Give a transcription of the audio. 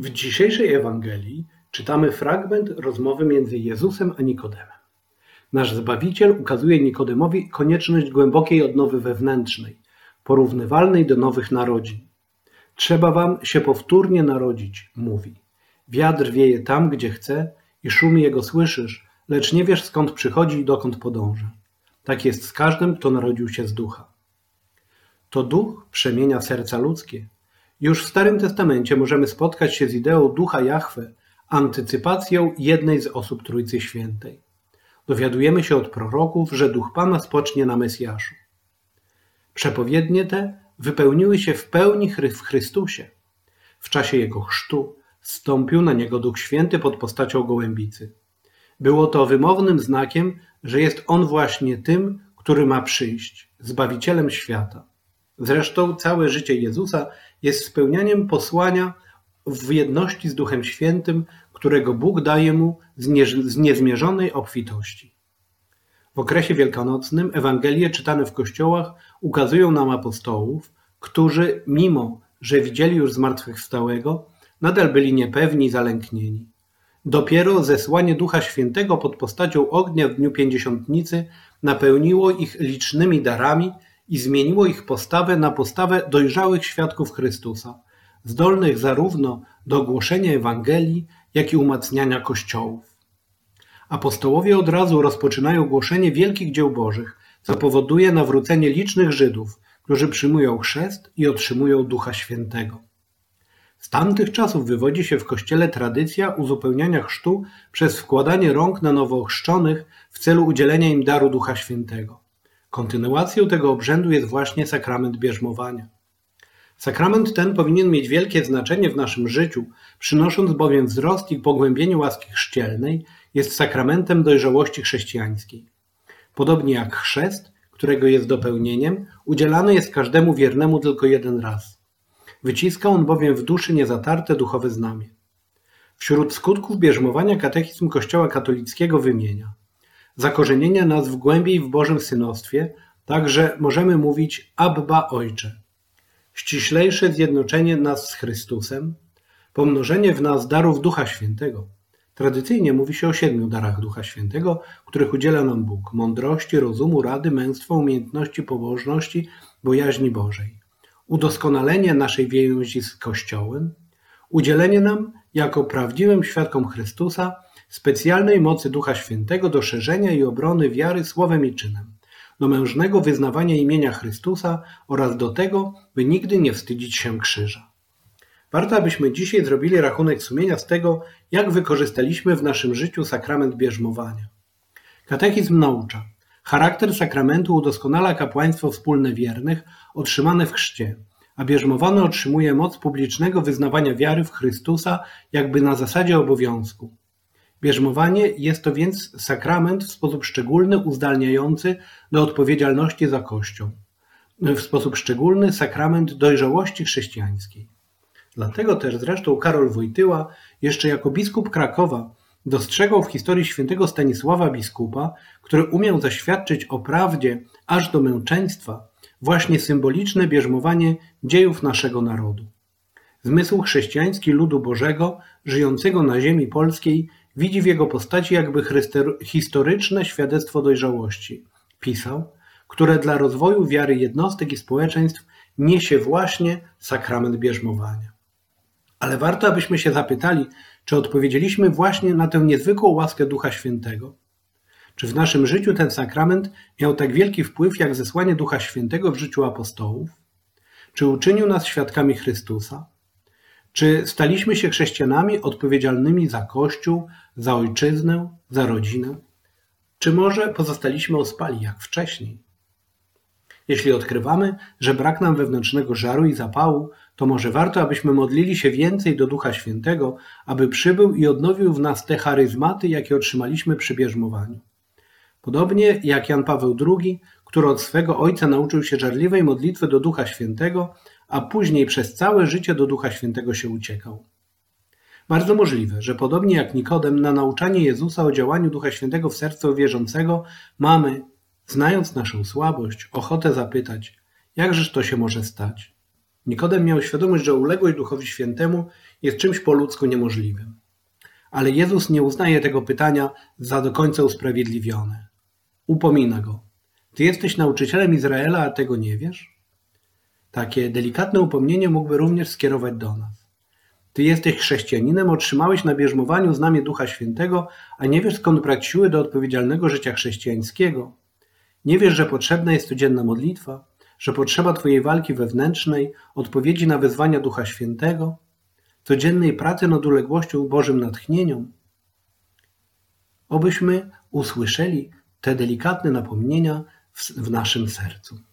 W dzisiejszej Ewangelii czytamy fragment rozmowy między Jezusem a Nikodemem. Nasz Zbawiciel ukazuje Nikodemowi konieczność głębokiej odnowy wewnętrznej, porównywalnej do nowych narodzin. Trzeba wam się powtórnie narodzić, mówi. Wiatr wieje tam, gdzie chce i szum jego słyszysz, lecz nie wiesz skąd przychodzi i dokąd podąża. Tak jest z każdym, kto narodził się z ducha. To duch przemienia serca ludzkie, już w Starym Testamencie możemy spotkać się z ideą ducha Jahwe, antycypacją jednej z osób Trójcy Świętej. Dowiadujemy się od proroków, że duch Pana spocznie na Mesjaszu. Przepowiednie te wypełniły się w pełni w Chrystusie. W czasie Jego chrztu stąpił na Niego Duch Święty pod postacią gołębicy. Było to wymownym znakiem, że jest On właśnie tym, który ma przyjść, Zbawicielem świata. Zresztą całe życie Jezusa jest spełnianiem posłania w jedności z Duchem Świętym, którego Bóg daje mu z niezmierzonej obfitości. W okresie wielkanocnym Ewangelie czytane w kościołach ukazują nam apostołów, którzy, mimo że widzieli już zmartwychwstałego, nadal byli niepewni i zalęknieni. Dopiero zesłanie Ducha Świętego pod postacią ognia w dniu pięćdziesiątnicy napełniło ich licznymi darami i zmieniło ich postawę na postawę dojrzałych świadków Chrystusa, zdolnych zarówno do głoszenia Ewangelii, jak i umacniania kościołów. Apostołowie od razu rozpoczynają głoszenie wielkich dzieł Bożych, co powoduje nawrócenie licznych Żydów, którzy przyjmują chrzest i otrzymują Ducha Świętego. Z tamtych czasów wywodzi się w Kościele tradycja uzupełniania chrztu przez wkładanie rąk na nowo ochrzczonych w celu udzielenia im daru Ducha Świętego. Kontynuacją tego obrzędu jest właśnie sakrament bierzmowania. Sakrament ten powinien mieć wielkie znaczenie w naszym życiu, przynosząc bowiem wzrost i pogłębienie łaski chrzcielnej, jest sakramentem dojrzałości chrześcijańskiej. Podobnie jak chrzest, którego jest dopełnieniem, udzielany jest każdemu wiernemu tylko jeden raz. Wyciska on bowiem w duszy niezatarte duchowe znamie. Wśród skutków bierzmowania katechizm Kościoła katolickiego wymienia zakorzenienia nas w głębiej w Bożym synostwie, tak że możemy mówić Abba Ojcze. Ściślejsze zjednoczenie nas z Chrystusem, pomnożenie w nas darów Ducha Świętego. Tradycyjnie mówi się o siedmiu darach Ducha Świętego, których udziela nam Bóg: mądrości, rozumu, rady, męstwa, umiejętności, pobożności, bojaźni Bożej. Udoskonalenie naszej więzi z Kościołem, udzielenie nam jako prawdziwym świadkom Chrystusa specjalnej mocy Ducha Świętego do szerzenia i obrony wiary słowem i czynem, do mężnego wyznawania imienia Chrystusa oraz do tego, by nigdy nie wstydzić się krzyża. Warto, abyśmy dzisiaj zrobili rachunek sumienia z tego, jak wykorzystaliśmy w naszym życiu sakrament bierzmowania. Katechizm naucza. Charakter sakramentu udoskonala kapłaństwo wspólne wiernych otrzymane w chrzcie, a bierzmowany otrzymuje moc publicznego wyznawania wiary w Chrystusa jakby na zasadzie obowiązku. Bierzmowanie jest to więc sakrament w sposób szczególny uzdalniający do odpowiedzialności za Kościół, w sposób szczególny sakrament dojrzałości chrześcijańskiej. Dlatego też zresztą Karol Wojtyła, jeszcze jako biskup Krakowa, dostrzegał w historii świętego Stanisława biskupa, który umiał zaświadczyć o prawdzie aż do męczeństwa, właśnie symboliczne bierzmowanie dziejów naszego narodu. Zmysł chrześcijański ludu Bożego, żyjącego na ziemi polskiej, Widzi w jego postaci jakby historyczne świadectwo dojrzałości, pisał, które dla rozwoju wiary jednostek i społeczeństw niesie właśnie sakrament bierzmowania. Ale warto, abyśmy się zapytali, czy odpowiedzieliśmy właśnie na tę niezwykłą łaskę Ducha Świętego. Czy w naszym życiu ten sakrament miał tak wielki wpływ jak zesłanie Ducha Świętego w życiu apostołów? Czy uczynił nas świadkami Chrystusa? Czy staliśmy się chrześcijanami odpowiedzialnymi za Kościół, za ojczyznę, za rodzinę? Czy może pozostaliśmy ospali jak wcześniej? Jeśli odkrywamy, że brak nam wewnętrznego żaru i zapału, to może warto, abyśmy modlili się więcej do Ducha Świętego, aby przybył i odnowił w nas te charyzmaty, jakie otrzymaliśmy przy bierzmowaniu. Podobnie jak Jan Paweł II, który od swego ojca nauczył się żarliwej modlitwy do Ducha Świętego, a później przez całe życie do Ducha Świętego się uciekał. Bardzo możliwe, że podobnie jak Nikodem, na nauczanie Jezusa o działaniu Ducha Świętego w sercu wierzącego mamy, znając naszą słabość, ochotę zapytać, jakżeż to się może stać? Nikodem miał świadomość, że uległość Duchowi Świętemu jest czymś po ludzku niemożliwym. Ale Jezus nie uznaje tego pytania za do końca usprawiedliwione. Upomina go. Ty jesteś nauczycielem Izraela, a tego nie wiesz? Takie delikatne upomnienie mógłby również skierować do nas. Ty jesteś chrześcijaninem, otrzymałeś na bierzmowaniu znamie Ducha Świętego, a nie wiesz skąd brać siły do odpowiedzialnego życia chrześcijańskiego. Nie wiesz, że potrzebna jest codzienna modlitwa, że potrzeba Twojej walki wewnętrznej, odpowiedzi na wezwania Ducha Świętego, codziennej pracy nad uległością Bożym natchnieniom. Obyśmy usłyszeli te delikatne napomnienia w, w naszym sercu.